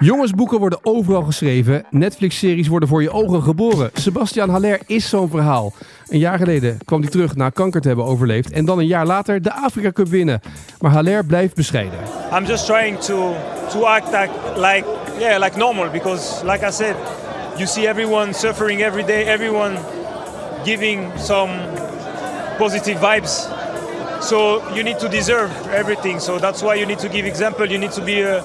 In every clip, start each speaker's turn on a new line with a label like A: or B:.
A: Jongensboeken worden overal geschreven. Netflix-series worden voor je ogen geboren. Sebastian Haller is zo'n verhaal. Een jaar geleden kwam hij terug na kanker te hebben overleefd. En dan een jaar later de Afrika Cup winnen. Maar Haller blijft bescheiden.
B: I'm just trying to to act like yeah like normal because like I said, you see everyone suffering every day, everyone giving some positive vibes. So you need to deserve everything. So that's why you need to give example. You need to be a,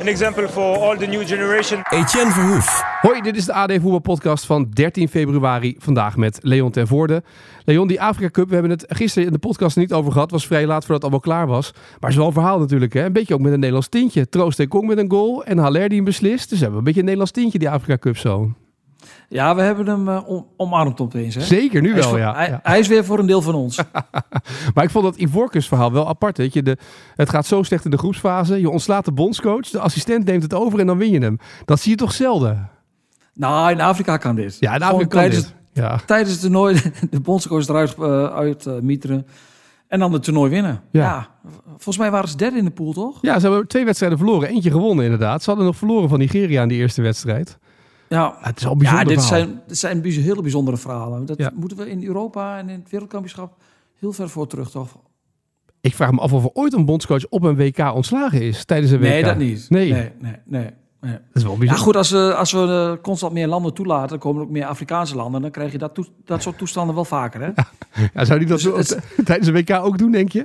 B: an example for all the new generation.
C: Etienne Verhoef.
A: Hoi, dit is de AD Voetbalpodcast van 13 februari. Vandaag met Leon ten Voorde. Leon, die Afrika Cup, we hebben het gisteren in de podcast niet over gehad. was vrij laat voordat het allemaal klaar was. Maar het is wel een verhaal natuurlijk. Hè? Een beetje ook met een Nederlands tintje. Troost en Kong met een goal en Haller die hem beslist. Dus hebben we een beetje een Nederlands tintje, die Afrika Cup zo.
D: Ja, we hebben hem uh, om, omarmd opeens. Hè?
A: Zeker, nu
D: Hij
A: wel,
D: voor-
A: ja.
D: Hij,
A: ja.
D: hij is weer voor een deel van ons.
A: Maar ik vond dat Ivorcus verhaal wel apart. Weet je, de, het gaat zo slecht in de groepsfase. Je ontslaat de bondscoach, de assistent neemt het over en dan win je hem. Dat zie je toch zelden?
D: nou, in Afrika kan dit.
A: Ja, in
D: Gewoon
A: Afrika kan
D: tijdens,
A: dit. Ja.
D: tijdens het toernooi de bondscoach eruit eh, uit eh, mieteren. En dan het toernooi winnen.
A: Ja.
D: Ja. Volgens mij waren ze derde in de pool, toch?
A: ja, ze hebben twee wedstrijden verloren. Eentje gewonnen inderdaad. Ze hadden nog verloren van Nigeria in die eerste wedstrijd.
D: Ja.
A: het is al bijzonder
D: ja, dit
A: verhaal.
D: zijn, dit zijn hele bijzondere verhalen. Dat
A: Ja.
D: moeten we in Europa en in het wereldkampioenschap heel ver voor terug, toch?
A: Ik vraag me af of er ooit een bondscoach op een WK ontslagen is tijdens een WK.
D: Nee, dat niet.
A: Nee,
D: nee, nee. nee, nee.
A: dat is wel
D: Ja, goed, als we, als we eh, constant meer landen toelaten, dan komen er ook meer Afrikaanse landen. Dan krijg je dat, dat soort toestanden wel vaker, hè?
A: Ja, zou die dat
D: Dus het-
A: tijdens een WK ook doen, denk je?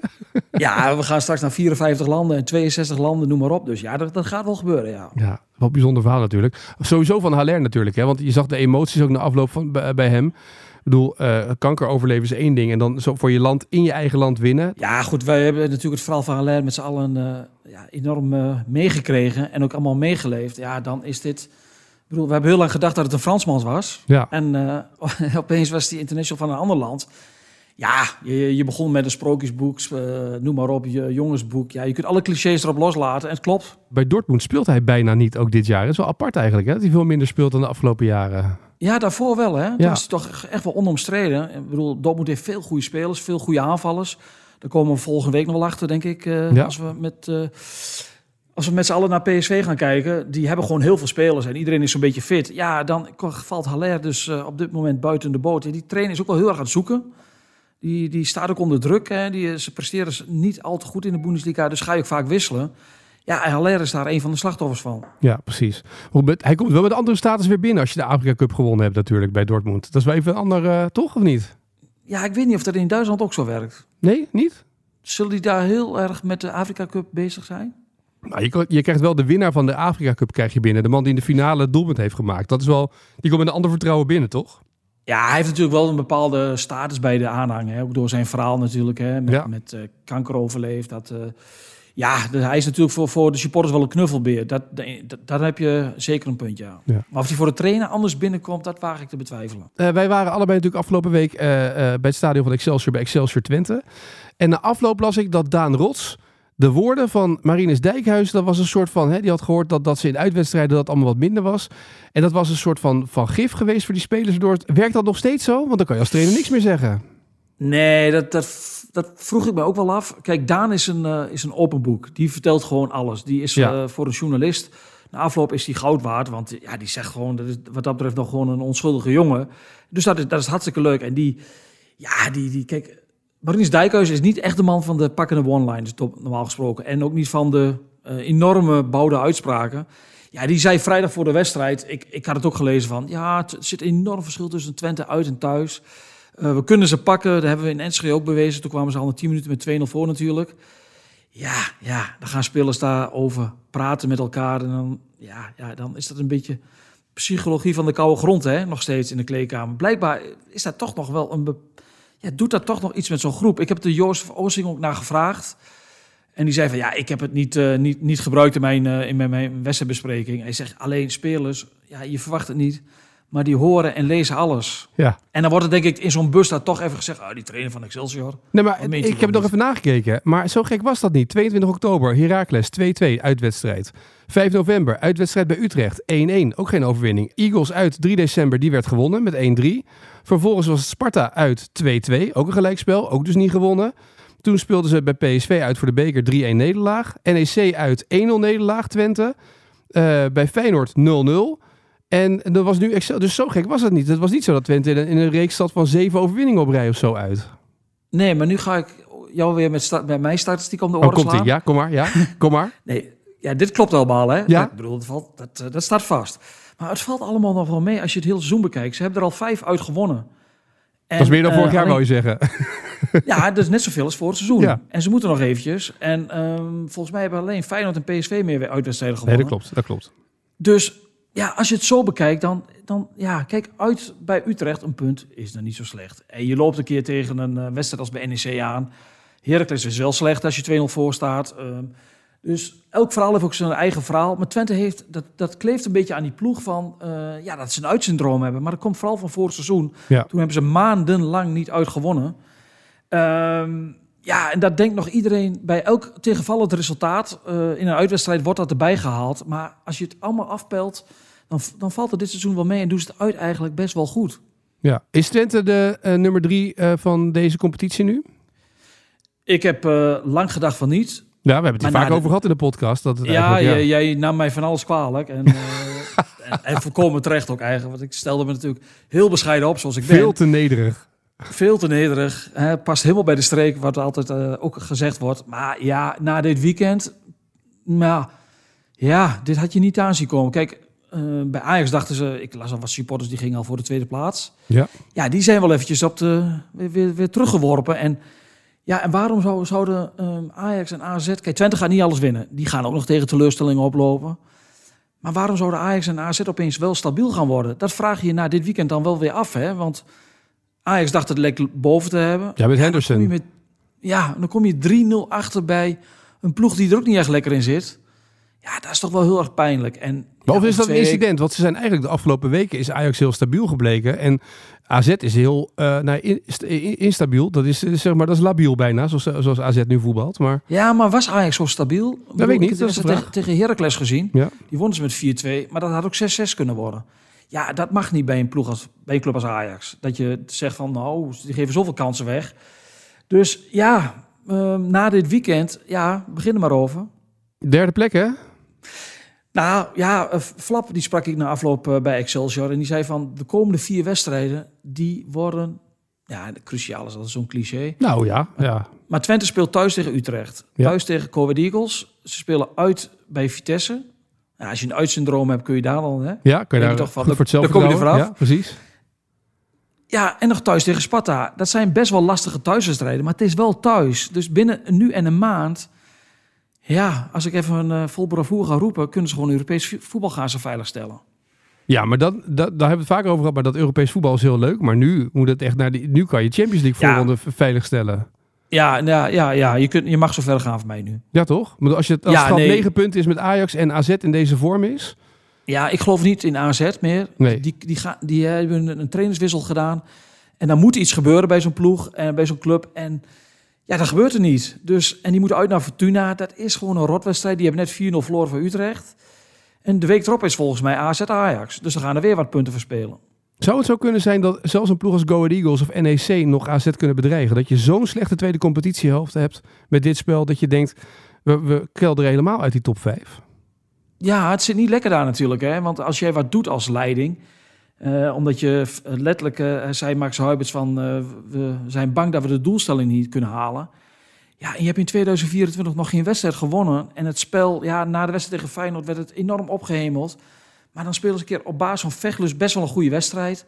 D: Ja, we gaan straks naar 54 landen en 62 landen, noem maar op. Dus ja, dat, dat gaat wel gebeuren, ja.
A: Ja, wel een bijzonder verhaal natuurlijk. Sowieso van Haller natuurlijk, hè? want je zag de emoties ook na afloop van, bij, bij hem. Ik bedoel, eh, kanker overleven is één ding. En dan zo voor je land, in je eigen land winnen.
D: Ja, goed, wij hebben natuurlijk het verhaal van Haller met z'n allen eh, ja, enorm eh, meegekregen en ook allemaal meegeleefd. Ja, dan is dit... Ik bedoel, we hebben heel lang gedacht dat het een Fransman was.
A: Ja,
D: En opeens was hij international van een ander land. Ja, je, je begon met een sprookjesboek, noem maar op, je jongensboek. Ja, je kunt alle clichés erop loslaten en het klopt.
A: bij Dortmund speelt hij bijna niet ook dit jaar. Het is wel apart eigenlijk, hè? dat hij veel minder speelt dan de afgelopen jaren.
D: Ja, daarvoor wel, hè. Toen
A: Ja.
D: was hij toch echt wel onomstreden. Ik bedoel, Dortmund heeft veel goede spelers, veel goede aanvallers. Daar komen we volgende week nog wel achter, denk ik. eh,
A: Ja.
D: Als we met... eh, als we met z'n allen naar PSV gaan kijken, die hebben gewoon heel veel spelers en iedereen is zo'n beetje fit. Ja, dan valt Haller dus eh, op dit moment buiten de boot. Die trainer is ook wel heel erg aan het zoeken. Die, die staat ook onder druk. Hè. Die, ze presteren niet al te goed in de Bundesliga, dus ga je ook vaak wisselen. Ja, en Haller is daar een van de slachtoffers van.
A: Ja, precies. Hij komt wel met andere status weer binnen als je de Afrika Cup gewonnen hebt natuurlijk bij Dortmund. Dat is wel even een ander, eh, toch of niet?
D: Ja, ik weet niet of dat in Duitsland ook zo werkt.
A: Nee, niet?
D: Zullen die daar heel erg met de Afrika Cup bezig zijn?
A: Nou, je, je krijgt wel de winnaar van de Afrika Cup krijg je binnen. De man die in de finale het doelpunt heeft gemaakt. Dat is wel, die komt met een ander vertrouwen binnen, toch?
D: Ja, hij heeft natuurlijk wel een bepaalde status bij de aanhang. Hè? Ook door zijn verhaal natuurlijk. Hè? Met,
A: Ja.
D: met eh, kanker overleefd. Dat, eh, ja, hij is natuurlijk voor, voor de supporters wel een knuffelbeer. Dat, dat, daar heb je zeker een punt, ja.
A: Ja.
D: Maar of hij voor de trainer anders binnenkomt, dat waag ik te betwijfelen.
A: Eh, wij waren allebei natuurlijk afgelopen week eh, eh, bij het stadion van Excelsior bij Excelsior Twente. En na afloop las ik dat Daan Rots de woorden van Marinus Dijkhuis, dat was een soort van, hè, die had gehoord dat, dat ze in uitwedstrijden dat allemaal wat minder was. En dat was een soort van, van gif geweest voor die spelers. Door werkt dat nog steeds zo? Want dan kan je als trainer niks meer zeggen.
D: Nee, dat, dat, dat vroeg ik me ook wel af. Kijk, Daan is een, eh, is een open boek. Die vertelt gewoon alles. Die is
A: Ja.
D: eh, voor een journalist. Na afloop is die goud waard. Want ja, die zegt gewoon, dat is wat dat betreft nog gewoon een onschuldige jongen. Dus dat is, dat is hartstikke leuk. En die, ja, die, die kijk... Marinus Dijkhuis is niet echt de man van de pakkende one-liners, normaal gesproken. En ook niet van de eh, enorme bouwde uitspraken. Ja, die zei vrijdag voor de wedstrijd, ik, ik had het ook gelezen van... Ja, het zit een enorm verschil tussen Twente uit en thuis. Eh, we kunnen ze pakken, dat hebben we in Enschede ook bewezen. Toen kwamen ze al in 10 minuten met 2-0 voor natuurlijk. Ja, ja, dan gaan spelers daarover praten met elkaar. En dan, ja, ja, dan is dat een beetje psychologie van de koude grond, hè? nog steeds in de kleedkamer. Blijkbaar is dat toch nog wel een... Ja, doet dat toch nog iets met zo'n groep? Ik heb de Joost Oosting ook naar gevraagd. En die zei van, ja, ik heb het niet, eh, niet, niet gebruikt in mijn, eh, in mijn, mijn wedstrijdbespreking. Hij zegt, alleen spelers, ja, je verwacht het niet. Maar die horen en lezen alles.
A: Ja.
D: En dan wordt het denk ik in zo'n bus daar toch even gezegd, oh, die trainer van Excelsior.
A: Nee, maar ik heb nog even nagekeken. Maar zo gek was dat niet. 22 oktober, Heracles 2-2, uitwedstrijd. 5 november, uitwedstrijd bij Utrecht, 1-1. Ook geen overwinning. Eagles uit, 3 december, die werd gewonnen met 1-3. Vervolgens was het Sparta uit 2-2, ook een gelijkspel, ook dus niet gewonnen. Toen speelden ze bij PSV uit voor de beker 3-1 nederlaag. NEC uit 1-0 nederlaag, Twente. Eh, bij Feyenoord 0-0. En dat was nu Excel. Dus zo gek was het niet. Het was niet zo dat Twente in een, in een reeks zat van zeven overwinningen op rij of zo uit.
D: Nee, maar nu ga ik jou weer met sta- bij mijn statistiek om de
A: Oh,
D: oren
A: komt ie.
D: slaan.
A: Ja, kom maar. Ja, kom maar.
D: Nee, ja, dit klopt allemaal, hè?
A: Ja.
D: Ik bedoel, dat, valt, dat, eh, dat staat vast. Maar het valt allemaal nog wel mee als je het hele seizoen bekijkt. Ze hebben er al vijf uit gewonnen. En,
A: Dat is meer dan
D: eh,
A: vorig jaar, wou je zeggen.
D: Ja, dat is net zoveel als voor het seizoen.
A: Ja.
D: En ze moeten nog eventjes. En ehm, volgens mij hebben alleen Feyenoord en PSV meer weer uitwedstrijden
A: Nee,
D: gewonnen.
A: dat klopt. Dat klopt.
D: Dus ja, als je het zo bekijkt, dan, dan ja, kijk, uit bij Utrecht een punt is dan niet zo slecht. En je loopt een keer tegen een eh, wedstrijd als bij NEC aan. Heracles is wel slecht als je 2-0 voor staat. Ehm, dus elk verhaal heeft ook zijn eigen verhaal. Maar Twente heeft, dat, dat kleeft een beetje aan die ploeg van, eh, ja, dat ze een uitsyndroom hebben. Maar dat komt vooral van vorig seizoen.
A: Ja.
D: Toen hebben ze maandenlang niet uitgewonnen. Ehm, ja, en dat denkt nog iedereen bij elk tegenvallend resultaat eh, in een uitwedstrijd wordt dat erbij gehaald. Maar als je het allemaal afpelt, dan, dan valt het dit seizoen wel mee en doen ze het uit eigenlijk best wel goed.
A: Ja. Is Twente de eh, nummer drie eh, van deze competitie nu?
D: Ik heb lang gedacht van niet.
A: Ja, we hebben het hier vaak
D: de-
A: over gehad in de podcast. Dat het
D: Ja,
A: eigenlijk-
D: jij, jij nam mij van alles kwalijk. En, en, en volkomen terecht ook eigenlijk. Want ik stelde me natuurlijk heel bescheiden op zoals ik ben.
A: Veel te nederig.
D: Veel te nederig. Hè, past helemaal bij de streek, wat altijd eh, ook gezegd wordt. Maar ja, na dit weekend... Nou, ja, dit had je niet aan zien komen. Kijk, eh, bij Ajax dachten ze... Ik las al wat supporters, die gingen al voor de tweede plaats.
A: Ja.
D: Ja, die zijn wel eventjes op de, weer, weer, weer teruggeworpen. En, ja, en waarom zou, zouden ehm, Ajax en AZ... Kijk, Twente gaat niet alles winnen. Die gaan ook nog tegen teleurstellingen oplopen. Maar waarom zouden Ajax en AZ opeens wel stabiel gaan worden? Dat vraag je je na dit weekend dan wel weer af, hè? Want Ajax dacht het lekker boven te hebben.
A: Ja, met Henderson.
D: met, ja, dan kom je 3-0 achter bij een ploeg die er ook niet echt lekker in zit. Ja, dat is toch wel heel erg pijnlijk. En,
A: Maar of
D: ja,
A: is dat een incident? Want ze zijn eigenlijk de afgelopen weken is Ajax heel stabiel gebleken. En AZ is heel eh, nou, in- st- in- instabiel. Dat is, eh, zeg maar, dat is labiel bijna, zoals, zoals AZ nu voetbalt. Maar
D: Ja, maar was Ajax zo stabiel? Ik bedoel,
A: weet ik niet, dat is de
D: tegen, tegen Heracles gezien.
A: ja.
D: Die wonnen ze met 4-2, maar dat had ook 6-6 kunnen worden. Ja, dat mag niet bij een, ploeg als, bij een club als Ajax. Dat je zegt van, nou, die geven zoveel kansen weg. Dus ja, ehm, na dit weekend, ja, begin er maar over.
A: derde plek hè?
D: Nou ja, eh, Flap, die sprak ik na afloop eh, bij Excelsior. En die zei van, de komende vier wedstrijden, die worden... Ja, cruciaal is dat zo'n cliché.
A: Nou ja, ja.
D: Maar Twente speelt thuis tegen Utrecht.
A: Ja.
D: Thuis tegen Go Eagles. Ze spelen uit bij Vitesse. Ja, als je een uitsyndroom hebt, kun je daar dan... Hè?
A: Ja, kan je daar
D: toch van,
A: goed voor
D: daar-
A: het
D: daar kom je er vanaf.
A: Ja, precies.
D: Ja, en nog thuis tegen Sparta. Dat zijn best wel lastige thuiswedstrijden, maar het is wel thuis. Dus binnen nu en een maand... Ja, als ik even een uh, vol bravoure ga roepen... kunnen ze gewoon Europees vo- voetbal gaan ze veiligstellen.
A: Ja, maar dat, dat, daar hebben we het vaker over gehad. Maar dat Europees voetbal is heel leuk. Maar nu moet het echt naar die, nu kan je Champions League
D: Ja.
A: voorronde v- veiligstellen.
D: Ja, ja, ja, ja je, kunt, je mag zo ver gaan voor mij nu.
A: Ja, toch? Maar als je als
D: Ja,
A: het al
D: nee.
A: negen punten is met Ajax en AZ in deze vorm is.
D: Ja, ik geloof niet in AZ meer.
A: Nee.
D: Die, die, gaan, die hebben een, een trainerswissel gedaan. En dan moet iets gebeuren bij zo'n ploeg en bij zo'n club. En ja, dat gebeurt er niet. Dus, en die moeten uit naar Fortuna. Dat is gewoon een rotwedstrijd. Die hebben net 4-0 verloren van Utrecht. En de week erop is volgens mij AZ Ajax. Dus dan gaan er weer wat punten verspelen.
A: Zou het zo kunnen zijn dat zelfs een ploeg als Go Ahead Eagles of NEC nog AZ kunnen bedreigen? Dat je zo'n slechte tweede competitiehelft hebt met dit spel dat je denkt, we, kelderen helemaal uit die top 5.
D: Ja, het zit niet lekker daar natuurlijk. Hè? Want als jij wat doet als leiding... eh, omdat je letterlijk, eh, zei Max Huibers van... eh, we zijn bang dat we de doelstelling niet kunnen halen. Ja, en je hebt in 2024 nog geen wedstrijd gewonnen. En het spel, ja, na de wedstrijd tegen Feyenoord werd het enorm opgehemeld. Maar dan spelen ze een keer op basis van vechtlust best wel een goede wedstrijd.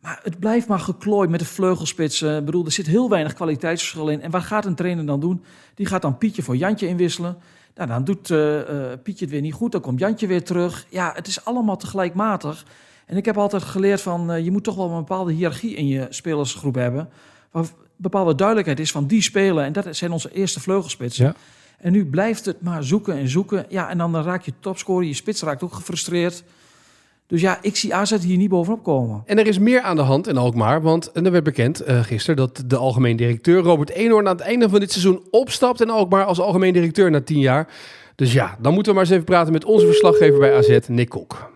D: Maar het blijft maar geklooid met de vleugelspitsen. Ik bedoel, er zit heel weinig kwaliteitsverschil in. En wat gaat een trainer dan doen? Die gaat dan Pietje voor Jantje inwisselen. Nou, dan doet eh, eh, Pietje het weer niet goed. Dan komt Jantje weer terug. Ja, het is allemaal tegelijkmatig. En ik heb altijd geleerd van... eh, je moet toch wel een bepaalde hiërarchie in je spelersgroep hebben. Waar bepaalde duidelijkheid is van die spelen. En dat zijn onze eerste vleugelspitsen.
A: Ja.
D: En nu blijft het maar zoeken en zoeken. Ja, en dan raak je topscorer. Je spits raakt ook gefrustreerd. Dus ja, ik zie AZ hier niet bovenop komen.
A: En er is meer aan de hand in Alkmaar, want er werd bekend uh, gisteren dat de algemeen directeur Robert Eenhoorn aan het einde van dit seizoen opstapt in Alkmaar als algemeen directeur na tien jaar. Dus ja, dan moeten we maar eens even praten met onze verslaggever bij AZ, Nick Kok.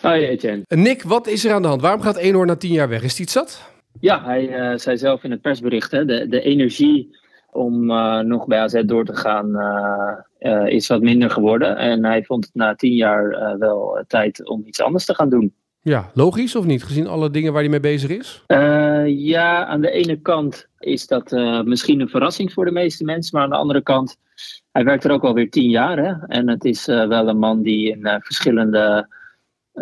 E: Hoi Etienne.
A: Nick, wat is er aan de hand? Waarom gaat Eenhoorn na tien jaar weg? Is het iets zat?
E: Ja, hij uh, zei zelf in het persbericht, hè, de, de energie om uh, nog bij AZ door te gaan uh, is wat minder geworden. En hij vond het na tien jaar wel tijd om iets anders te gaan doen.
A: Ja, logisch of niet, gezien alle dingen waar hij mee bezig is?
E: ja, aan de ene kant is dat misschien een verrassing voor de meeste mensen. Maar aan de andere kant, hij werkt er ook alweer tien jaar. Hè? En het is wel een man die in verschillende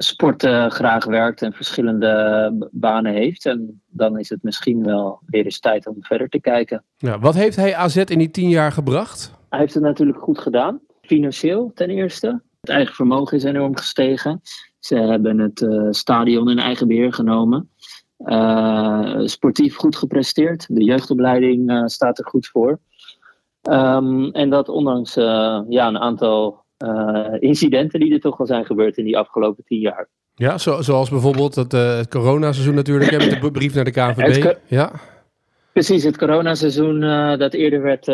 E: sport uh, graag werkt en verschillende banen heeft. En dan is het misschien wel weer eens tijd om verder te kijken.
A: Ja, wat heeft hij AZ in die tien jaar gebracht?
E: Hij heeft het natuurlijk goed gedaan. Financieel ten eerste. Het eigen vermogen is enorm gestegen. Ze hebben het uh, stadion in eigen beheer genomen. Uh, sportief goed gepresteerd. De jeugdopleiding staat er goed voor. Um, en dat ondanks ja, een aantal incidenten die er toch wel zijn gebeurd in die afgelopen tien jaar.
A: Ja, zo, zoals bijvoorbeeld het, uh, het coronaseizoen natuurlijk, met de brief naar de KNVB. Ja.
E: Precies, het coronaseizoen uh, dat eerder werd,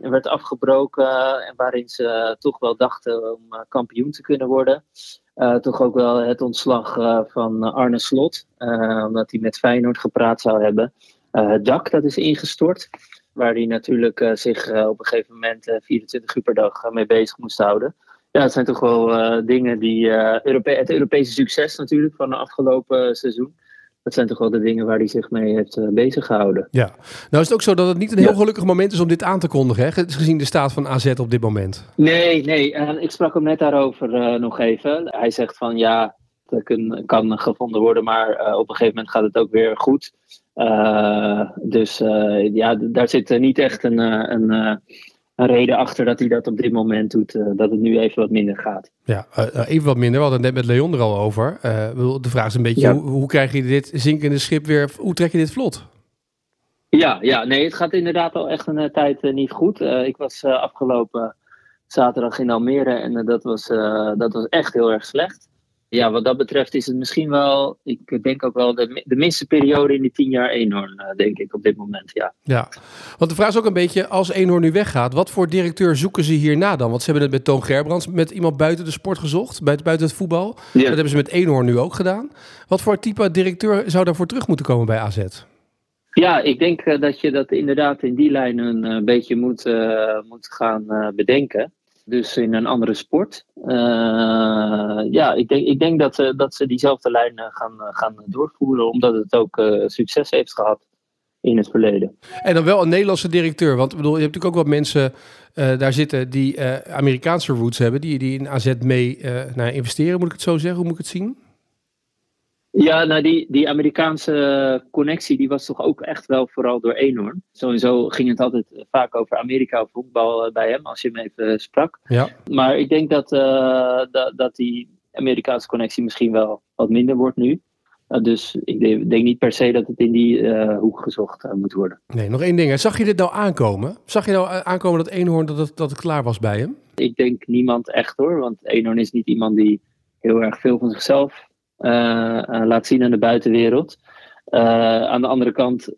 E: werd afgebroken en waarin ze toch wel dachten om kampioen te kunnen worden. toch ook wel het ontslag van Arne Slot, omdat hij met Feyenoord gepraat zou hebben. het dak dat is ingestort waar hij natuurlijk uh, zich uh, op een gegeven moment uh, 24 uur per dag mee bezig moest houden. Ja, het zijn toch wel dingen die. Europe het Europese succes natuurlijk van de afgelopen seizoen. Dat zijn toch wel de dingen waar hij zich mee heeft bezig gehouden.
A: Ja, nou is het ook zo dat het niet een heel ja. gelukkig moment is om dit aan te kondigen, hè? gezien de staat van AZ op dit moment.
E: Nee, nee. ik sprak hem net daarover nog even. Hij zegt van ja, het kan, kan gevonden worden, maar op een gegeven moment gaat het ook weer goed. Uh, dus uh, ja, daar zit niet echt een, een, een, reden achter dat hij dat op dit moment doet. Uh, dat het nu even wat minder gaat.
A: Ja, even wat minder. We hadden het net met Leon er al over. de vraag is een beetje, ja. hoe, hoe, krijg je dit zinkende schip weer, hoe trek je dit vlot?
E: Ja, ja nee, het gaat inderdaad al echt een tijd niet goed. ik was afgelopen zaterdag in Almere en dat, was, dat was echt heel erg slecht ja, wat dat betreft is het misschien wel, ik denk ook wel de, de minste periode in die tien jaar Eenhoorn, uh, denk ik, op dit moment, ja.
A: Ja, want de vraag is ook een beetje, als Eenhoorn nu weggaat, wat voor directeur zoeken ze hierna dan? Want ze hebben het met Toon Gerbrands, met iemand buiten de sport gezocht, buiten het voetbal. Ja. Dat hebben ze met Eenhoorn nu ook gedaan. Wat voor type directeur zou daarvoor terug moeten komen bij AZ?
E: Ja, ik denk uh, dat je dat inderdaad in die lijn een uh, beetje moet, moet gaan bedenken. Dus in een andere sport. Uh, ja, ik denk, ik denk dat, uh, dat ze diezelfde lijn uh, gaan, gaan doorvoeren, omdat het ook succes heeft gehad in het verleden.
A: En dan wel een Nederlandse directeur, want bedoel, je hebt natuurlijk ook wat mensen daar zitten die Amerikaanse roots hebben, die, die in AZ mee naar investeren, moet ik het zo zeggen? Hoe moet ik het zien?
E: Ja, nou die, die Amerikaanse connectie die was toch ook echt wel vooral door Eenhoorn. Sowieso ging het altijd vaak over Amerika of voetbal bij hem, als je hem even sprak.
A: Ja.
E: Maar ik denk dat, uh, dat, dat die Amerikaanse connectie misschien wel wat minder wordt nu. Uh, dus ik denk, denk, niet per se dat het in die uh, hoek gezocht moet worden.
A: Nee, nog één ding. Zag je dit nou aankomen? Zag je nou aankomen dat Eenhoorn dat het, dat het klaar was bij hem?
E: Ik denk niemand echt hoor, want Eenhoorn is niet iemand die heel erg veel van zichzelf laat zien aan de buitenwereld. Uh, aan de andere kant,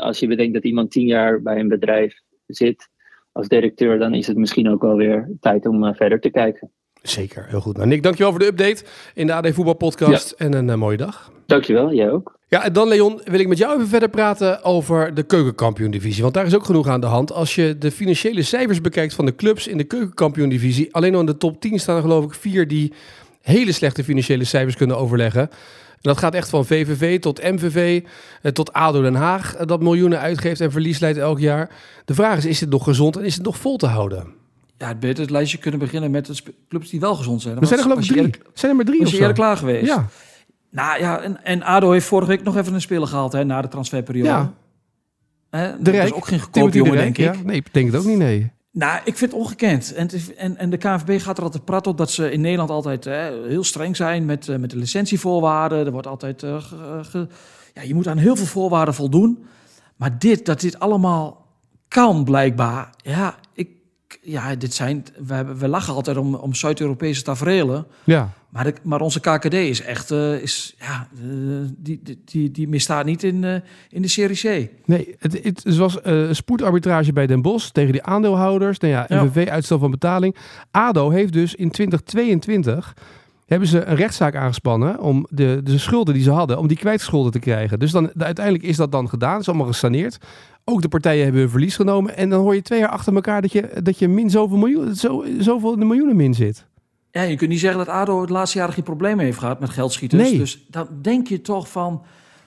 E: als je bedenkt dat iemand tien jaar bij een bedrijf zit als directeur, dan is het misschien ook wel weer tijd om verder te kijken.
A: Zeker, heel goed. Nou, Nick, dankjewel voor de update in de AD Voetbal Podcast ja. en een uh, mooie dag.
E: Dankjewel, jij ook.
A: Ja, en dan Leon, wil ik met jou even verder praten over de keukenkampioen-divisie. Want daar is ook genoeg aan de hand. Als je de financiële cijfers bekijkt van de clubs in de keukenkampioen-divisie, alleen al in de top 10 staan er geloof ik vier die hele slechte financiële cijfers kunnen overleggen. En dat gaat echt van VVV tot MVV, eh, tot ADO Den Haag, eh, dat miljoenen uitgeeft en verlies leidt elk jaar. De vraag is, is het nog gezond en is het nog vol te houden?
D: Ja, het beter het lijstje kunnen beginnen met de clubs die wel gezond zijn.
A: Er zijn er geloof ik drie. Eerder, zijn er maar drie
D: of
A: zo?
D: klaar geweest?
A: Ja.
D: Nou ja, en, en ADO heeft vorige week nog even een speler gehaald hè, na de transferperiode.
A: Ja.
D: Hè, dat is ook geen goedkoop jongen,
A: de
D: denk ik.
A: Ja. Nee, ik denk het ook niet, nee.
D: Nou, ik vind het ongekend. En, en, en de KNVB gaat er altijd prat op dat ze in Nederland altijd hè, heel streng zijn met, uh, met de licentievoorwaarden. Er wordt altijd. Ge, ge, ja, je moet aan heel veel voorwaarden voldoen. Maar dit, dat dit allemaal kan blijkbaar. Ja, ja, dit zijn, we, hebben, we lachen altijd om, om Zuid-Europese tafereelen.
A: Ja,
D: Maar, de, maar onze KKD is echt, eh, is, ja, eh, die, die, die, die misstaat niet in, eh, in de Serie C.
A: nee, het, het, was spoedarbitrage bij Den Bosch tegen die aandeelhouders. Nou ja. NVV uitstel van betaling. ADO heeft dus in 2022 hebben ze een rechtszaak aangespannen om de, de schulden die ze hadden, om die kwijtgescholden te krijgen. Dus dan, uiteindelijk is dat dan gedaan, is allemaal gesaneerd. Ook de partijen hebben hun verlies genomen. En dan hoor je twee jaar achter elkaar dat je, dat je min zoveel miljoen, zo, zoveel in de miljoenen min zit.
D: Ja, je kunt niet zeggen dat ADO het laatste jaar geen problemen heeft gehad met geldschieters.
A: Nee.
D: Dus dan denk je toch van...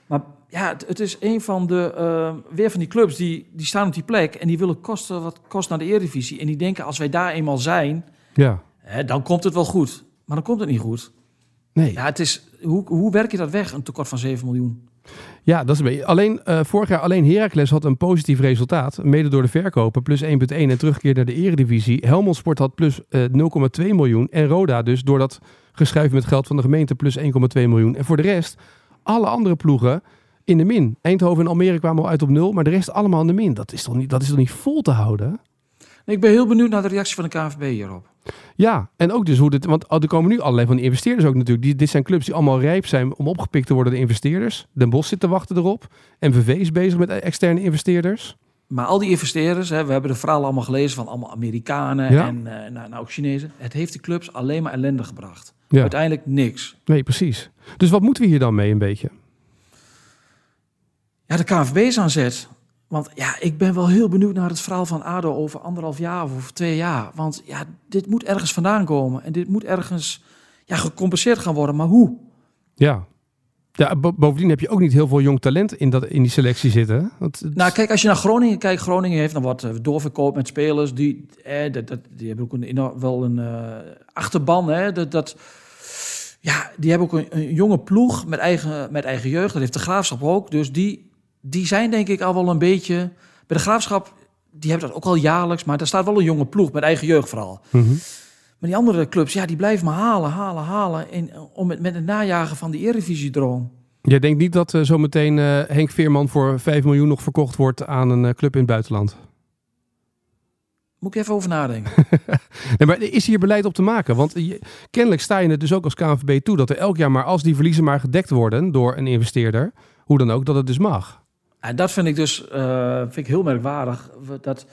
D: Maar ja, het, het is een van de... eh, weer van die clubs die, die staan op die plek... en die willen kosten wat kost naar de Eredivisie. En die denken, als wij daar eenmaal zijn...
A: Ja,
D: Hè, dan komt het wel goed. Maar dan komt het niet goed.
A: nee.
D: Ja, het is... Hoe, hoe werk je dat weg, een tekort van 7 miljoen?
A: Ja, dat is een beetje. Alleen eh, vorig jaar alleen Heracles had een positief resultaat. Mede door de verkopen. Plus 1,1 en terugkeer naar de eredivisie. Helmond Sport had plus eh, 0,2 miljoen. En Roda dus door dat geschuif met geld van de gemeente plus 1,2 miljoen. En voor de rest, alle andere ploegen in de min. Eindhoven en Almere kwamen al uit op nul. Maar de rest allemaal in de min. Dat is toch niet, dat is toch niet vol te houden?
D: Ik ben heel benieuwd naar de reactie van de KNVB hierop.
A: Ja, en ook dus hoe dit... Want er komen nu allerlei van die investeerders ook natuurlijk. Die, dit zijn clubs die allemaal rijp zijn om opgepikt te worden, de investeerders. Den Bosch zit te wachten erop. MVV is bezig met externe investeerders.
D: Maar al die investeerders, hè, we hebben de verhalen allemaal gelezen van allemaal Amerikanen
A: Ja.
D: en eh, nou, nou ook Chinezen. Het heeft de clubs alleen maar ellende gebracht.
A: Ja.
D: Uiteindelijk niks.
A: Nee, precies. Dus wat moeten we hier dan mee een beetje?
D: Ja, de KNVB is aan zet. Want ja, ik ben wel heel benieuwd naar het verhaal van ADO over anderhalf jaar of over twee jaar. Want ja, dit moet ergens vandaan komen. En dit moet ergens ja, gecompenseerd gaan worden. Maar hoe?
A: Ja. ja bo- bovendien heb je ook niet heel veel jong talent in, dat, in die selectie zitten. Want het-
D: Nou, kijk, als je naar Groningen kijkt, Groningen heeft dan wat eh, doorverkoop met spelers. Die, eh, dat, dat, die hebben ook een, wel een eh, achterban. Hè, dat, dat, ja, die hebben ook een, een jonge ploeg met eigen, met eigen jeugd. Dat heeft de Graafschap ook. Dus die, die zijn denk ik al wel een beetje... Bij de Graafschap, die hebben dat ook al jaarlijks. Maar daar staat wel een jonge ploeg met eigen jeugd vooral.
A: Mhm.
D: Maar die andere clubs, ja, die blijven maar halen, halen, halen. In, om het, met het najagen van die Eredivisie-droom.
A: Jij denkt niet dat eh, zometeen eh, Henk Veerman voor 5 miljoen nog verkocht wordt aan een eh, club in het buitenland?
D: Moet ik even over nadenken.
A: Nee, maar is hier beleid op te maken? Want je- kennelijk sta je het dus ook als KNVB toe dat er elk jaar maar als die verliezen maar gedekt worden door een investeerder, hoe dan ook, dat het dus mag.
D: En dat vind ik dus eh, vind ik heel merkwaardig. Dat,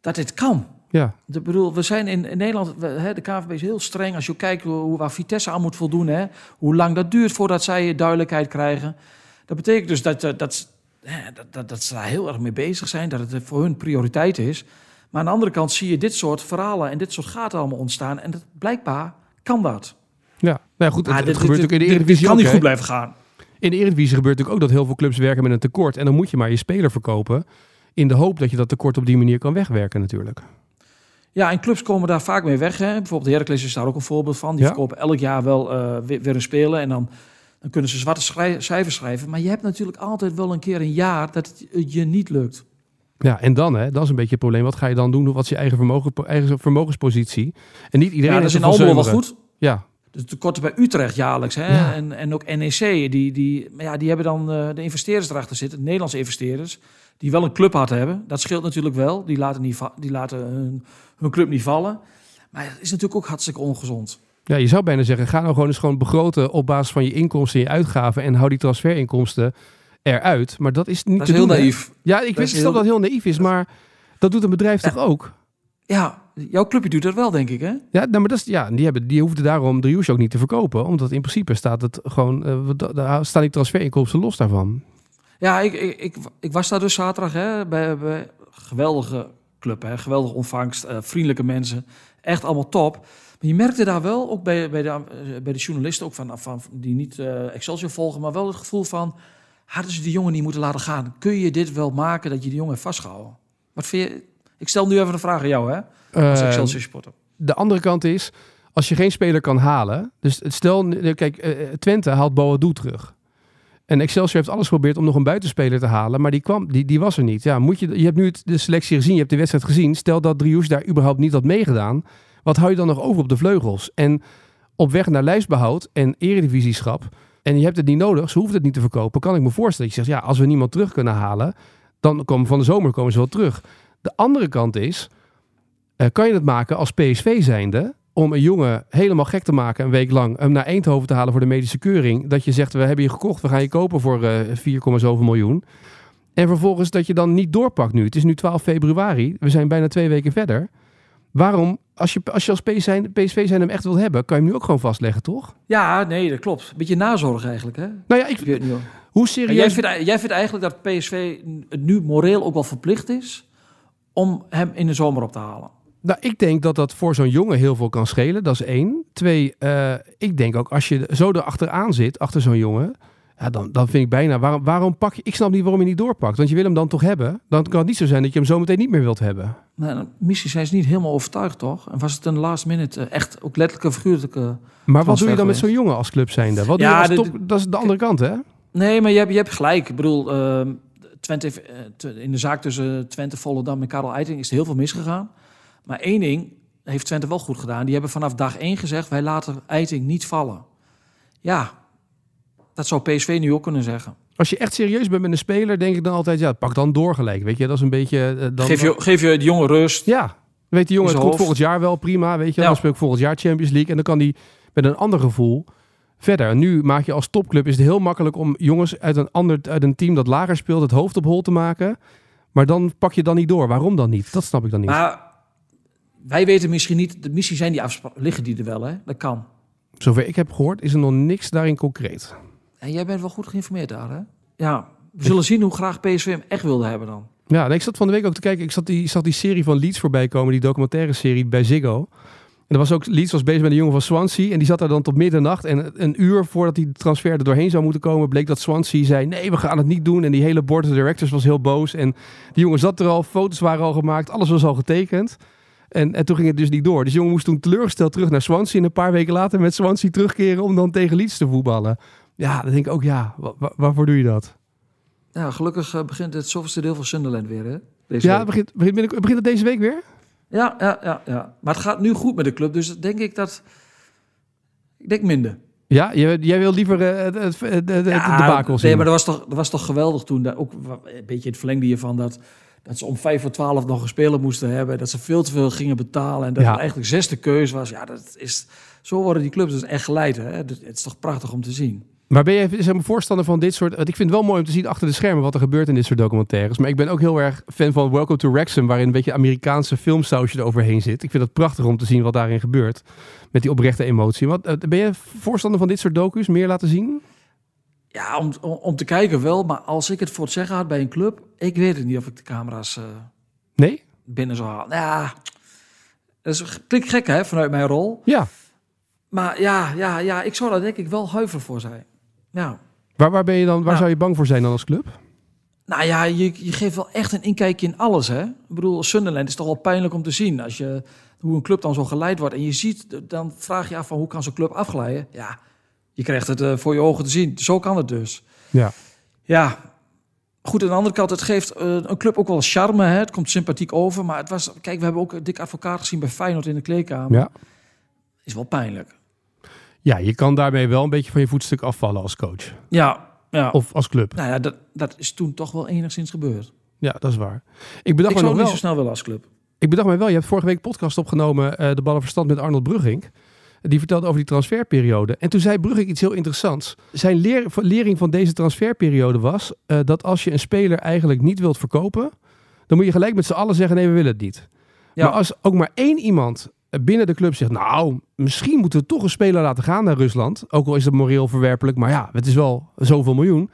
D: dat dit kan.
A: Ja,
D: Ik bedoel, we zijn in, in Nederland, we, hè, de KNVB is heel streng. Als je kijkt hoe, waar Vitesse aan moet voldoen, hè, hoe lang dat duurt voordat zij duidelijkheid krijgen. Dat betekent dus dat, dat, dat, dat, dat, dat ze daar heel erg mee bezig zijn, dat het voor hun prioriteit is. Maar aan de andere kant zie je dit soort verhalen en dit soort gaten allemaal ontstaan. En dat, blijkbaar kan dat.
A: ja. Nou ja, goed, het,
D: Ah,
A: gebeurt
D: dit-
A: ook in de
D: dit- dit
A: Eredivisie
D: kan
A: ook,
D: niet goed blijven gaan.
A: In de Eredivisie gebeurt natuurlijk ook dat heel veel clubs werken met een tekort. En dan moet je maar je speler verkopen in de hoop dat je dat tekort op die manier kan wegwerken natuurlijk.
D: Ja, en clubs komen daar vaak mee weg. Hè. Bijvoorbeeld Heracles is daar ook een voorbeeld van. Die
A: Ja.
D: verkopen elk jaar wel eh, weer, weer een speler. En dan, dan kunnen ze zwarte schrij- cijfers schrijven. Maar je hebt natuurlijk altijd wel een keer een jaar dat het je niet lukt.
A: Ja, en dan, hè, dat is een beetje het probleem. Wat ga je dan doen? Wat is je eigen, vermogen, eigen vermogenspositie? En niet iedereen
D: ja, dat is in Almelo wel goed.
A: Ja,
D: De tekorten bij Utrecht jaarlijks. Hè.
A: Ja.
D: En, en ook NEC. Die, die, maar ja, die hebben dan eh, de investeerders erachter zitten. De Nederlandse investeerders. Die wel een clubhart hebben. Dat scheelt natuurlijk wel. Die laten, niet die laten hun, hun club niet vallen. Maar het is natuurlijk ook hartstikke ongezond.
A: Ja, je zou bijna zeggen, ga nou gewoon eens gewoon begroten op basis van je inkomsten en je uitgaven en hou die transferinkomsten eruit. Maar dat is niet
D: Dat
A: te
D: is heel
A: doen, hè?
D: naïef.
A: Ja, ik
D: Dat
A: weet
D: heel-
A: dat het heel naïef is, maar dat doet een bedrijf toch ook?
D: Ja, jouw clubje doet dat wel, denk ik. Hè?
A: Ja, nou, maar dat is, ja die, hebben, die hoefden daarom Driouche ook niet te verkopen. Omdat in principe staat het gewoon, eh, daar staan die transferinkomsten los daarvan.
D: Ja, ik, ik, ik, ik was daar dus zaterdag hè, bij, bij geweldige club, hè, geweldige ontvangst, eh, vriendelijke mensen, echt allemaal top. Maar je merkte daar wel, ook bij, bij, de, eh, bij de journalisten, ook van, van, die niet eh, Excelsior volgen, maar wel het gevoel van, hadden ze die jongen niet moeten laten gaan? Kun je dit wel maken dat je die jongen vastgehouden? Wat vind je? Ik stel nu even een vraag aan jou, hè, als
A: Eh,
D: Excelsior supporter.
A: de andere kant is, als je geen speler kan halen. Dus stel, kijk, eh, Twente haalt Boadu terug. En Excelsior heeft alles geprobeerd om nog een buitenspeler te halen, maar die, kwam, die, die was er niet. Ja, moet je, je hebt nu het- de selectie gezien, je hebt de wedstrijd gezien. Stel dat Driouche daar überhaupt niet had meegedaan. Wat hou je dan nog over op de vleugels? En op weg naar lijstbehoud en eredivisieschap. En je hebt het niet nodig, ze hoeft het niet te verkopen. Kan ik me voorstellen dat je zegt, ja, als we niemand terug kunnen halen, dan komen van de zomer komen ze wel terug. De andere kant is, eh, kan je het maken als PSV zijnde om een jongen helemaal gek te maken een week lang hem naar Eindhoven te halen voor de medische keuring. Dat je zegt, we hebben je gekocht, we gaan je kopen voor eh 4, zoveel miljoen. En vervolgens dat je dan niet doorpakt nu. Het is nu 12 februari, we zijn bijna twee weken verder. Waarom, als je als, je als PSV, zijn, PSV zijn hem echt wil hebben, kan je hem nu ook gewoon vastleggen, toch?
D: Ja, nee, dat klopt. Een beetje nazorg eigenlijk, hè?
A: Nou ja, ik, hoe serieus...
D: Jij vindt, jij vindt eigenlijk dat PSV het nu moreel ook wel verplicht is om hem in de zomer op te halen.
A: Nou, ik denk dat dat voor zo'n jongen heel veel kan schelen. Dat is één. Twee, eh, ik denk ook als je zo erachteraan zit, achter zo'n jongen... Ja, dan, dan vind ik bijna, waarom, waarom pak je... Ik snap niet waarom je niet doorpakt. Want je wil hem dan toch hebben. Dan kan het niet zo zijn dat je hem zometeen niet meer wilt hebben.
D: Nou, misschien zijn ze niet helemaal overtuigd, toch? En was het een last minute eh, echt ook letterlijk en figuurlijk... eh,
A: Maar wat doe je dan met zo'n jongen als club zijnde? Wat doe
D: Ja,
A: je als top, dat is de andere kant, hè?
D: Nee, maar je hebt, je hebt gelijk. Ik bedoel, ehm, Twente, eh, in de zaak tussen Twente, Volendam en Karel Eiting is er heel veel misgegaan. Maar één ding heeft Twente wel goed gedaan. Die hebben vanaf dag één gezegd, wij laten Eiting niet vallen. Ja, dat zou PSV nu ook kunnen zeggen.
A: Als je echt serieus bent met een speler, denk ik dan altijd... Ja, pak dan door gelijk, weet je? Dat is een beetje... eh, dan,
D: geef, je, geef je de jongen rust.
A: Ja, weet de jongen, het komt volgend jaar wel prima, weet je.
D: Ja.
A: Dan speel ik volgend jaar Champions League. En dan kan die met een ander gevoel verder. En nu maak je als topclub, is het heel makkelijk om jongens uit een, ander, uit een team dat lager speelt, het hoofd op hol te maken. Maar dan pak je dan niet door. Waarom dan niet? Dat snap ik dan niet.
D: Maar wij weten misschien niet, de missie zijn die afspraken, liggen die er wel, hè? Dat kan.
A: Zover ik heb gehoord, is er nog niks daarin concreet.
D: En jij bent wel goed geïnformeerd daar, hè? Ja, we zullen zien hoe graag PSV hem echt wilde hebben dan.
A: Ja, en ik zat van de week ook te kijken. Ik zat die, zat die serie van Leeds voorbij komen, die documentaire serie bij Ziggo. En er was ook, Leeds was bezig met een jongen van Swansea. En die zat daar dan tot middernacht. En een uur voordat die transfer er doorheen zou moeten komen, bleek dat Swansea zei: Nee, we gaan het niet doen. En die hele board of directors was heel boos. En die jongen zat er al, foto's waren al gemaakt, alles was al getekend. En, en toen ging het dus niet door. Dus die jongen moest toen teleurgesteld terug naar Swansea. En een paar weken later met Swansea terugkeren om dan tegen Leeds te voetballen. Ja, dan denk ik ook, ja, wa- wa- waarvoor doe je dat?
D: Ja, gelukkig eh, begint het zoveelste deel van Sunderland weer, hè? Deze
A: Ja, het begint, begint, begint het deze week weer?
D: Ja, ja, ja, ja. Maar het gaat nu goed met de club, dus denk ik dat... Ik denk minder.
A: Ja, jij, jij wil liever eh, het, het, het, het,
D: Ja,
A: de bakel zien.
D: Nee, maar dat was toch, dat was toch geweldig toen. Daar ook een beetje het verlengde hiervan dat, dat ze om vijf voor twaalf nog een speler moesten hebben. Dat ze veel te veel gingen betalen. En dat
A: Ja.
D: het eigenlijk zesde keus was. Ja, dat is, zo worden die clubs dus echt geleid. Hè? Dat- Het is toch prachtig om te zien.
A: Maar ben je zeg maar, voorstander van dit soort... Want ik vind het wel mooi om te zien achter de schermen wat er gebeurt in dit soort documentaires. Maar ik ben ook heel erg fan van Welcome to Wrexham... waarin een beetje Amerikaanse filmsausje eroverheen zit. Ik vind het prachtig om te zien wat daarin gebeurt. Met die oprechte emotie. Wat, eh, ben je voorstander van dit soort docu's? Meer laten zien?
D: Ja, om, om, te kijken wel. Maar als ik het voor het zeggen had bij een club... Ik weet het niet of ik de camera's eh,
A: Nee?
D: binnen zou halen. Ja, dat is, klinkt gek hè, vanuit mijn rol.
A: Ja.
D: Maar ja, ja, ja, ik zou daar denk ik wel huiver voor zijn. Ja.
A: Waar, waar, ben je dan, waar
D: Nou.
A: zou je bang voor zijn dan als club?
D: Nou ja, je, je geeft wel echt een inkijkje in alles, hè? Ik bedoel, Sunderland is toch wel pijnlijk om te zien. Als je, hoe een club dan zo geleid wordt. En je ziet, dan vraag je af van hoe kan zo'n club afglijden? Ja, je krijgt het eh, voor je ogen te zien. Zo kan het dus.
A: Ja.
D: Ja, goed, aan de andere kant, het geeft eh, een club ook wel charme. Hè? Het komt sympathiek over. Maar het was, kijk, we hebben ook Dick Advocaat gezien bij Feyenoord in de kleedkamer.
A: Ja.
D: Is wel pijnlijk.
A: Ja, je kan daarmee wel een beetje van je voetstuk afvallen als coach.
D: Ja, ja.
A: Of als club.
D: nou ja, dat, dat is toen toch wel enigszins gebeurd.
A: Ja, dat is waar. Ik bedacht
D: ik
A: me
D: zou
A: nog
D: niet
A: wel...
D: zo snel willen als club.
A: Ik bedacht mij wel, je hebt vorige week een podcast opgenomen, eh, de ballenverstand met Arnold Brugging. Die vertelde over die transferperiode. En toen zei Brugging iets heel interessants. Zijn leer, lering van deze transferperiode was eh, dat als je een speler eigenlijk niet wilt verkopen, dan moet je gelijk met z'n allen zeggen: nee, we willen het niet.
D: Ja.
A: Maar als ook maar één iemand binnen de club zegt: nou, misschien moeten we toch een speler laten gaan naar Rusland, ook al is het moreel verwerpelijk, maar ja, het is wel zoveel miljoen.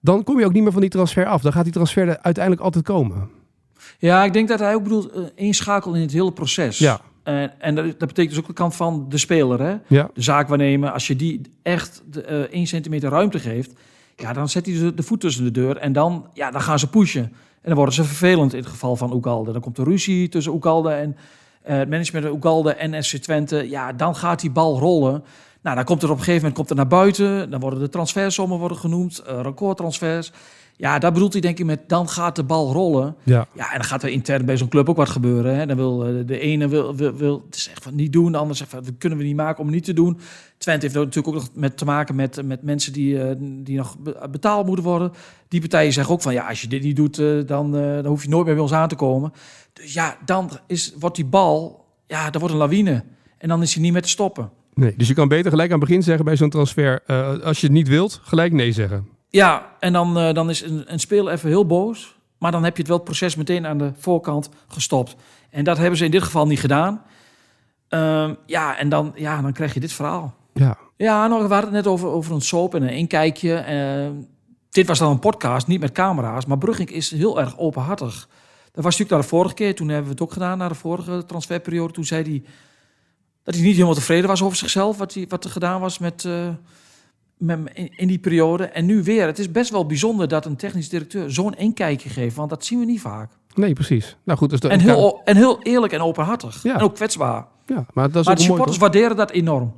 A: Dan kom je ook niet meer van die transfer af. Dan gaat die transfer er uiteindelijk altijd komen.
D: Ja, ik denk dat hij ook bedoelt eh, één schakel in het hele proces.
A: Ja.
D: En, en dat, dat betekent dus ook de kant van de speler, hè?
A: Ja.
D: De zaakwaarnemer. Als je die echt de, eh, één centimeter ruimte geeft, ja, dan zet hij de, de voet tussen de deur en dan, ja, dan gaan ze pushen. En dan worden ze vervelend in het geval van Oegalde. Dan komt er ruzie tussen Oegalde en het management van Oegalde en SC Twente. Ja, dan gaat die bal rollen. Nou, dan komt er op een gegeven moment komt er naar buiten. Dan worden de transfersommen worden genoemd, eh recordtransfers. Ja, daar bedoelt hij denk ik met dan gaat de bal rollen.
A: Ja.
D: Ja, en dan gaat er intern bij zo'n club ook wat gebeuren. Hè. Dan wil eh, de ene wil, wil, wil het is echt van niet doen, de ander zegt van dat kunnen we niet maken om het niet te doen. Twente heeft natuurlijk ook nog met te maken met, met mensen die, eh, die nog be- betaald moeten worden. Die partijen zeggen ook van ja, als je dit niet doet, dan, dan hoef je nooit meer bij ons aan te komen. Dus ja, dan is, wordt die bal, ja, dan wordt een lawine. En dan is hij niet meer te stoppen.
A: Nee, dus je kan beter gelijk aan het begin zeggen bij zo'n transfer, eh, als je het niet wilt, gelijk nee zeggen.
D: Ja, en dan, eh, dan is een, een speler even heel boos. Maar dan heb je het wel het proces meteen aan de voorkant gestopt. En dat hebben ze in dit geval niet gedaan. Ehm, ja, en dan, ja, dan krijg je dit verhaal.
A: Ja,
D: Ja, nou, we hadden het net over, over een soap en een inkijkje. Ehm, dit was dan een podcast, niet met camera's. Maar Brugging is heel erg openhartig. Dat was natuurlijk naar de vorige keer. Toen hebben we het ook gedaan, naar de vorige transferperiode. Toen zei hij dat hij niet helemaal tevreden was over zichzelf. Wat, hij, wat er gedaan was met, eh, met, in, in die periode. En nu weer. Het is best wel bijzonder dat een technisch directeur zo'n inkijkje geeft. Want dat zien we niet vaak.
A: nee, precies. Nou goed, dus dat
D: En heel, en heel eerlijk en openhartig.
A: Ja.
D: En ook kwetsbaar.
A: ja, maar dat is
D: Maar
A: ook
D: de supporters waarderen dat enorm.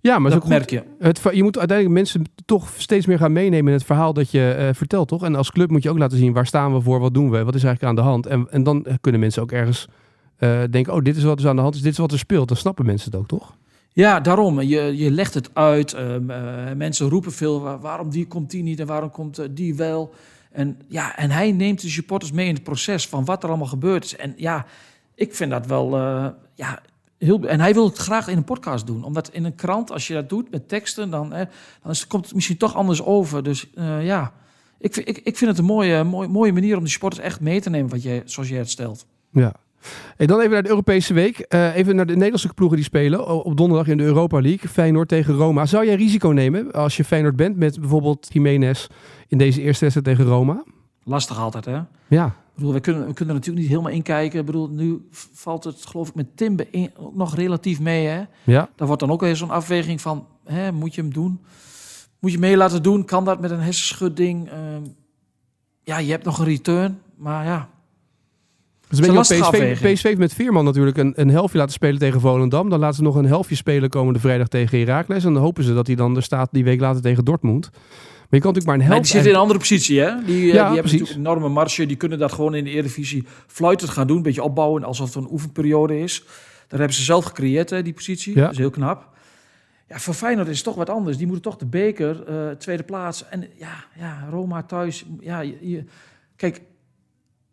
A: Ja, maar
D: Dat
A: ook
D: merk je.
A: Het, je moet uiteindelijk mensen toch steeds meer gaan meenemen in het verhaal dat je eh, vertelt, toch? En als club moet je ook laten zien waar staan we voor, wat doen we, wat is eigenlijk aan de hand. En, en dan kunnen mensen ook ergens eh, denken, oh, dit is wat er aan de hand is, dit is wat er speelt. Dan snappen mensen het ook, toch?
D: Ja, daarom. Je, je legt het uit. Ehm, eh, mensen roepen veel, "Wa- waarom die komt die niet en waarom komt eh, die wel. En, ja, en hij neemt de supporters mee in het proces van wat er allemaal gebeurd is. En ja, ik vind dat wel... ja, heel, en hij wil het graag in een podcast doen. Omdat in een krant, als je dat doet met teksten... dan, eh, dan is, komt het misschien toch anders over. Dus ja, ik, vind- ik, ik vind het een mooie, mooie, mooie manier om de supporters echt mee te nemen... Wat jij, zoals jij het stelt.
A: Ja. Hey, dan even naar de Europese week. Eh, even naar de Nederlandse ploegen die spelen. Op donderdag in de Europa League. Feyenoord tegen Roma. Zou jij risico nemen als je Feyenoord bent met bijvoorbeeld Jiménez in deze eerste wedstrijd tegen Roma?
D: Lastig altijd, hè?
A: Ja.
D: Ik bedoel, we kunnen, we kunnen er natuurlijk niet helemaal inkijken. Ik bedoel, nu valt het geloof ik met in- ook nog relatief mee. Hè?
A: Ja.
D: Daar wordt dan ook weer zo'n afweging van, hè, moet je hem doen? Moet je mee laten doen? Kan dat met een hersenschudding? Ehm, ja, je hebt nog een return, maar ja.
A: Dus
D: een
A: PSV. PSV heeft met Veerman natuurlijk een, een helftje laten spelen tegen Volendam. Dan laten ze nog een helftje spelen komende vrijdag tegen Heracles. En dan hopen ze dat hij dan er staat die week later tegen Dortmund. Maar je kan natuurlijk maar een
D: Nee,
A: helft...
D: die zitten in een andere positie, hè? Die, eh, die hebben natuurlijk een enorme marge. Die kunnen dat gewoon in de Eredivisie fluitend gaan doen. Een beetje opbouwen, alsof het een oefenperiode is. Daar hebben ze zelf gecreëerd, hè, die positie.
A: Ja.
D: Dat is heel knap. Ja, voor Feyenoord is het toch wat anders. Die moeten toch de beker, eh, tweede plaats. En ja, ja, Roma thuis. Ja, je, je- kijk,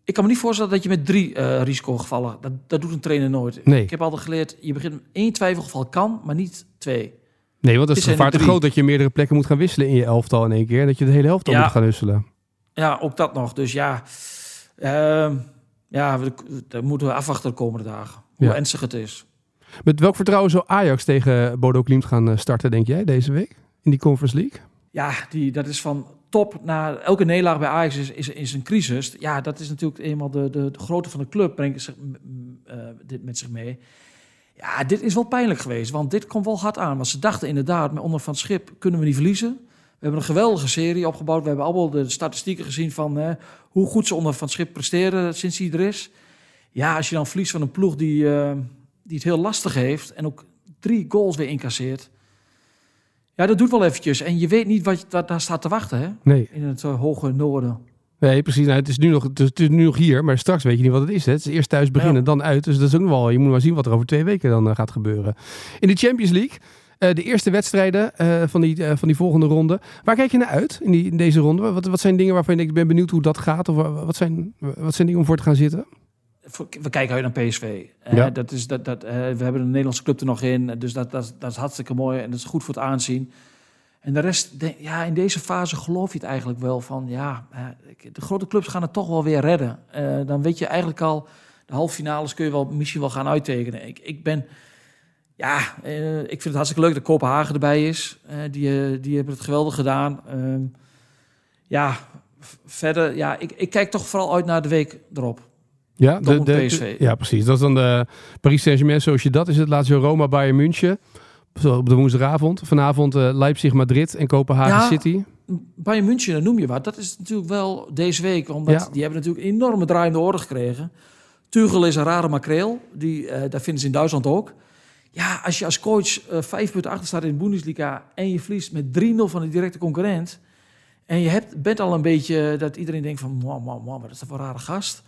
D: ik kan me niet voorstellen dat je met drie eh risicogevallen... Dat, dat doet een trainer nooit.
A: Nee.
D: Ik heb altijd geleerd, je begint één twijfelgeval kan, maar niet twee.
A: Nee, want het is
D: Het
A: gevaar te groot dat je meerdere plekken moet gaan wisselen in je elftal in één keer. En dat je de hele elftal
D: Ja.
A: moet gaan wisselen.
D: Ja, ook dat nog. Dus ja, ehm, ja we, daar moeten we afwachten de komende dagen. Hoe
A: Ja.
D: ernstig het is.
A: Met welk vertrouwen zou Ajax tegen Bodo Klimt gaan eh, starten, denk jij, deze week? In die Conference League?
D: Ja, die, dat is van top naar elke nederlaag bij Ajax is, is, een crisis. Ja, dat is natuurlijk eenmaal de, de, de grootte van de club brengt zich, eh, dit met zich mee. Ja, dit is wel pijnlijk geweest, want dit komt wel hard aan. Want ze dachten inderdaad, met onder van schip kunnen we niet verliezen. We hebben een geweldige serie opgebouwd. We hebben allemaal de statistieken gezien van eh, hoe goed ze onder van schip presteren sinds hij er is. Ja, als je dan verliest van een ploeg die, eh, die het heel lastig heeft en ook drie goals weer incasseert. Ja, dat doet wel eventjes. En je weet niet wat, daar staat te wachten, hè?
A: Nee.
D: In het eh, hoge noorden.
A: Nee, precies. Nou, het, is nu nog, het, is, het is nu nog hier, maar straks weet je niet wat het is. Hè. Het is eerst thuis beginnen,
D: Ja.
A: dan uit. Dus dat is ook nog wel, je moet maar zien wat er over twee weken dan eh, gaat gebeuren. In de Champions League, eh, de eerste wedstrijden van, die, van die volgende ronde. Waar kijk je naar uit in, die, in deze ronde? Wat, wat zijn dingen waarvan je denkt, ik ben benieuwd hoe dat gaat? Of wa- wat zijn, wat zijn dingen om voor te gaan zitten?
D: We kijken uit naar PSV. Eh, dat is, dat, dat, eh, we hebben een Nederlandse club er nog in. Dus dat, dat, dat is hartstikke mooi en dat is goed voor het aanzien. En de rest, ja, in deze fase geloof je het eigenlijk wel van... ja, eh, de grote clubs gaan het toch wel weer redden. Eh, dan weet je eigenlijk al... de halve finales kun je wel, misschien wel gaan uittekenen. Ik, ik ben... Ja, eh, ik vind het hartstikke leuk dat Kopenhagen erbij is. Eh, die, eh, die hebben het geweldig gedaan. Ehm, ja, verder... Ja, ik, ik kijk toch vooral uit naar de week erop.
A: Ja,
D: PSV.
A: ja, precies. Dat is dan de Paris Saint-Germain, zoals je dat is. Het laatste Roma, Bayern München. Op de woensdagavond. Vanavond eh, Leipzig, Madrid en Kopenhagen
D: Ja.
A: City.
D: Bayern München, dan noem je wat. Dat is natuurlijk wel deze week. Omdat
A: Ja.
D: die hebben natuurlijk een enorme draaiende orde gekregen. Tuchel is een rare makreel. Die, eh dat vinden ze in Duitsland ook. Ja, als je als coach eh, vijf punten achter staat in de Bundesliga... en je verliest met 3-0 van de directe concurrent... En je hebt, bent al een beetje dat iedereen denkt van, man, man, man, wat is dat voor een rare gast.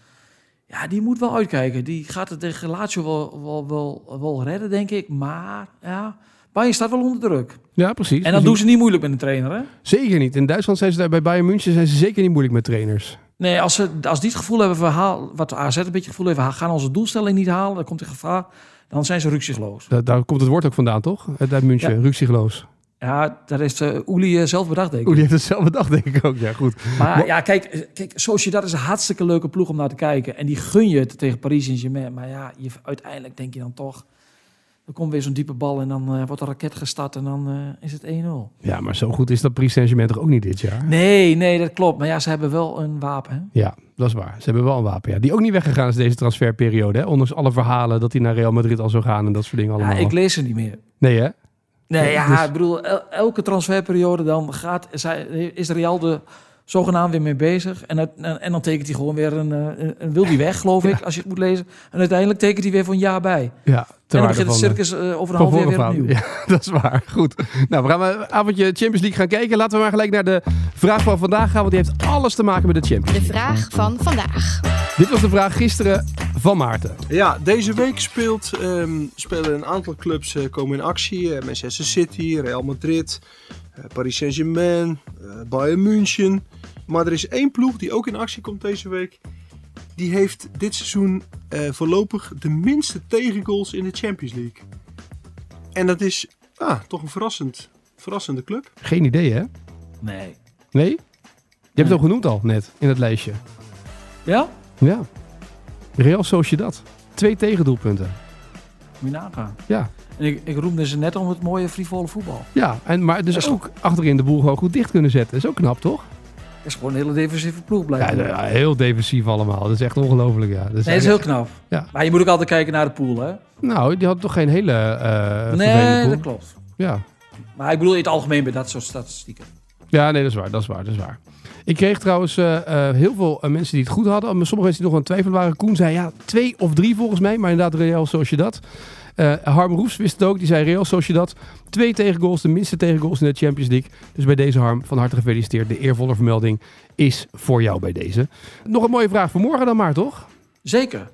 D: Ja, die moet wel uitkijken. Die gaat het tegen Lazio wel, wel, wel, wel redden, denk ik. Maar ja, Bayern staat wel onder druk.
A: Ja, precies.
D: En dan doen ze niet moeilijk met een trainer, hè?
A: Zeker niet. In Duitsland zijn ze daar bij Bayern München zijn ze zeker niet moeilijk met trainers.
D: Nee, als, ze, als die het gevoel hebben, we haal, wat de AZ een beetje het gevoel heeft, gaan onze doelstelling niet halen, dan komt er gevaar, dan zijn ze rukzichtloos.
A: Da- daar komt het woord ook vandaan, toch? Uit uit München,
D: Ja.
A: ruksigloos.
D: Ja, daar heeft uh, zelf bedacht, denk ik.
A: Oeh, die heeft het zelf bedacht, denk ik ook. Ja, goed.
D: Maar ja, kijk, eh, kijk, Sociedad is een hartstikke leuke ploeg om naar te kijken. En die gun je het tegen Paris Saint-Germain. Maar ja, je, uiteindelijk denk je dan toch... Er komt weer zo'n diepe bal en dan eh, wordt een raket gestart en dan eh, is het 1-0.
A: Ja, maar zo goed is dat Paris Saint-Germain toch ook niet dit jaar?
D: Nee, nee, dat klopt. Maar ja, ze hebben wel een wapen. Hè?
A: Ja, dat is waar. Ze hebben wel een wapen, ja. Die ook niet weggegaan is deze transferperiode, hè? Ondanks alle verhalen dat hij naar Real Madrid al zou gaan en dat soort dingen
D: Ja,
A: allemaal.
D: ik lees ze niet meer.
A: Nee, hè?
D: Nee, ja,
A: Dus-
D: ik bedoel, el- elke transferperiode dan gaat, is Real er zogenaamd weer mee bezig. En, en, en dan tekent hij gewoon weer een, eh, een, een wil die weg, geloof ik, als je het moet lezen. En uiteindelijk tekent hij weer voor een jaar bij.
A: Ja,
D: En dan begint het circus eh, over een half jaar weer opnieuw.
A: Ja, dat is waar. Goed. Nou, we gaan een avondje Champions League gaan kijken. Laten we maar gelijk naar de vraag van vandaag gaan, want die heeft alles te maken met de Champions
F: De vraag van vandaag.
A: Dit was de vraag gisteren van Maarten.
G: Ja, deze week speelt, ehm, spelen een aantal clubs eh, komen in actie. Manchester City, Real Madrid, eh, Paris Saint-Germain, eh, Bayern München. Maar er is één ploeg die ook in actie komt deze week. Die heeft dit seizoen eh, voorlopig de minste tegengoals in de Champions League. En dat is ah, toch een verrassend, verrassende club.
A: Geen idee, hè?
D: Nee.
A: Nee? Je hebt het al genoemd al, net, in het lijstje.
D: Ja?
A: Ja. Real Sociedad. Twee tegendoelpunten.
D: Moet je nagaan.
A: Ja.
D: En ik, ik roemde ze net om het mooie frivole voetbal.
A: Ja, en, maar dus ook achterin de boel gewoon goed dicht kunnen zetten. Dat is ook knap, toch?
D: Dat is gewoon een hele defensieve ploeg blijven.
A: ja, heel defensief allemaal. Dat is echt ongelooflijk, ja. Dat
D: nee, dat is heel knap.
A: Ja.
D: Maar je moet ook altijd kijken naar de pool, hè?
A: Nou, die had toch geen hele eh
D: nee,
A: pool?
D: dat klopt.
A: Ja.
D: Maar ik bedoel in het algemeen bij dat soort statistieken.
A: ja, nee, dat is waar. Dat is waar, dat is waar. Ik kreeg trouwens eh, eh, heel veel mensen die het goed hadden. Maar sommige mensen die nog aan het twijfelen waren. Koen zei ja, twee of drie volgens mij. Maar inderdaad, Real Sociedad. Eh Harm Roefs wist het ook. Die zei Real Sociedad. Twee tegengoals, de minste tegengoals in de Champions League. Dus bij deze Harm, van harte gefeliciteerd. De eervolle vermelding is voor jou bij deze. Nog een mooie vraag voor morgen dan maar, toch?
D: Zeker.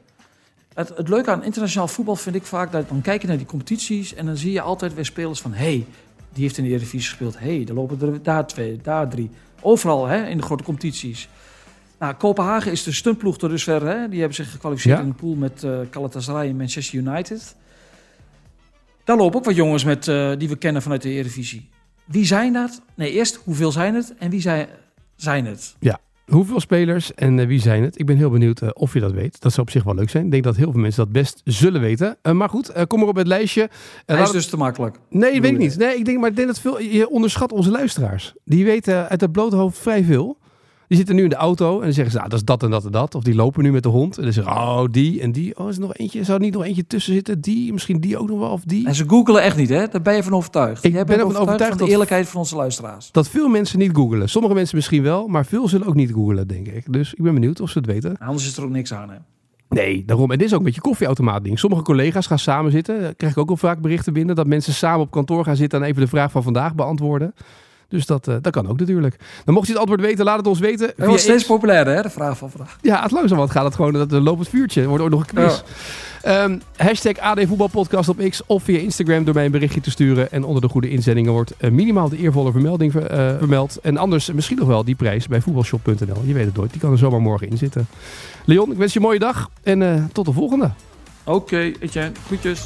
D: Het, het leuke aan internationaal voetbal vind ik vaak dat dan kijk je naar die competities en dan zie je altijd weer spelers van hey, die heeft in de Eredivisie gespeeld. hey, er lopen er daar twee, daar drie. Overal hè, in de grote competities. Nou, Kopenhagen is de stuntploeg tot dusver. Hè? Die hebben zich gekwalificeerd
A: Ja.
D: in de pool met eh Galatasaray en Manchester United. Daar lopen ook wat jongens met, eh, die we kennen vanuit de Eredivisie. Wie zijn dat? Nee, eerst hoeveel zijn het en wie zijn, zijn het?
A: Hoeveel spelers en eh, wie zijn het? Ik ben heel benieuwd eh, of je dat weet. Dat zou op zich wel leuk zijn. Ik denk dat heel veel mensen dat best zullen weten. Maar goed, kom maar op het lijstje.
D: Hij is
A: het-
D: dus te makkelijk.
A: Nee, weet ik niet. Nee, ik denk, maar ik denk dat veel, je onderschat onze luisteraars. Die weten uit het blote hoofd vrij veel. Die zitten nu in de auto en dan zeggen ze, nou, dat is dat en dat en dat. Of die lopen nu met de hond en dan zeggen ze, oh, die en die. Oh, is er nog eentje? Zou er niet nog eentje tussen zitten? Die, misschien die ook nog wel, of die.
D: En ze googelen echt niet, hè? Daar ben je van overtuigd.
A: Ik
D: Jij
A: ben ervan overtuigd
D: van
A: dat-
D: de eerlijkheid van onze luisteraars.
A: Dat veel mensen niet googelen. Sommige mensen misschien wel, maar veel zullen ook niet googelen, denk ik. Dus ik ben benieuwd of ze het weten.
D: Anders is er ook niks aan, hè?
A: Nee, daarom. En dit is ook een beetje koffieautomaat ding. Sommige collega's gaan samen zitten. Daar krijg ik ook wel vaak berichten binnen. Dat mensen samen op kantoor gaan zitten en even de vraag van vandaag beantwoorden. Dus dat, eh, dat kan ook natuurlijk. Dan mocht je het antwoord weten, laat het ons weten.
D: Dat wordt steeds populairder, hè? De vraag van vandaag.
A: Ja, het langzaam wat gaat het gewoon. Dat er loopt het vuurtje. Er wordt ook nog een quiz. Ehm, hashtag AD Voetbalpodcast op X of via Instagram door mij een berichtje te sturen. En onder de goede inzendingen wordt eh, minimaal de eervolle vermelding ver- eh, vermeld. En anders misschien nog wel die prijs bij voetbalshop.nl. Je weet het nooit. Die kan er zomaar morgen in zitten. Leon, ik wens je een mooie dag. En eh, tot de volgende.
D: Oké, Etienne. Groetjes.